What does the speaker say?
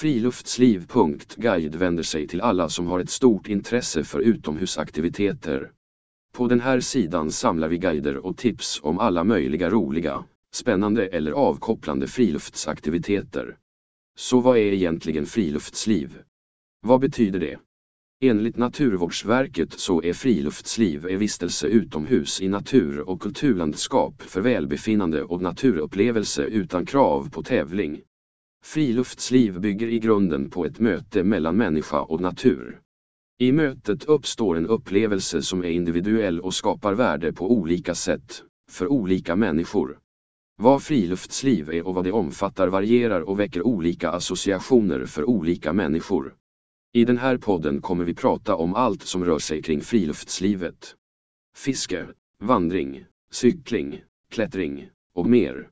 Friluftsliv.guide vänder sig till alla som har ett stort intresse för utomhusaktiviteter. På den här sidan samlar vi guider och tips om alla möjliga roliga, spännande eller avkopplande friluftsaktiviteter. Så vad är egentligen friluftsliv? Vad betyder det? Enligt Naturvårdsverket så är friluftsliv är vistelse utomhus i natur och kulturlandskap för välbefinnande och naturupplevelse utan krav på tävling. Friluftsliv bygger i grunden på ett möte mellan människa och natur. I mötet uppstår en upplevelse som är individuell och skapar värde på olika sätt, för olika människor. Vad friluftsliv är och vad det omfattar varierar och väcker olika associationer för olika människor. I den här podden kommer vi prata om allt som rör sig kring friluftslivet. Fiske, vandring, cykling, klättring och mer.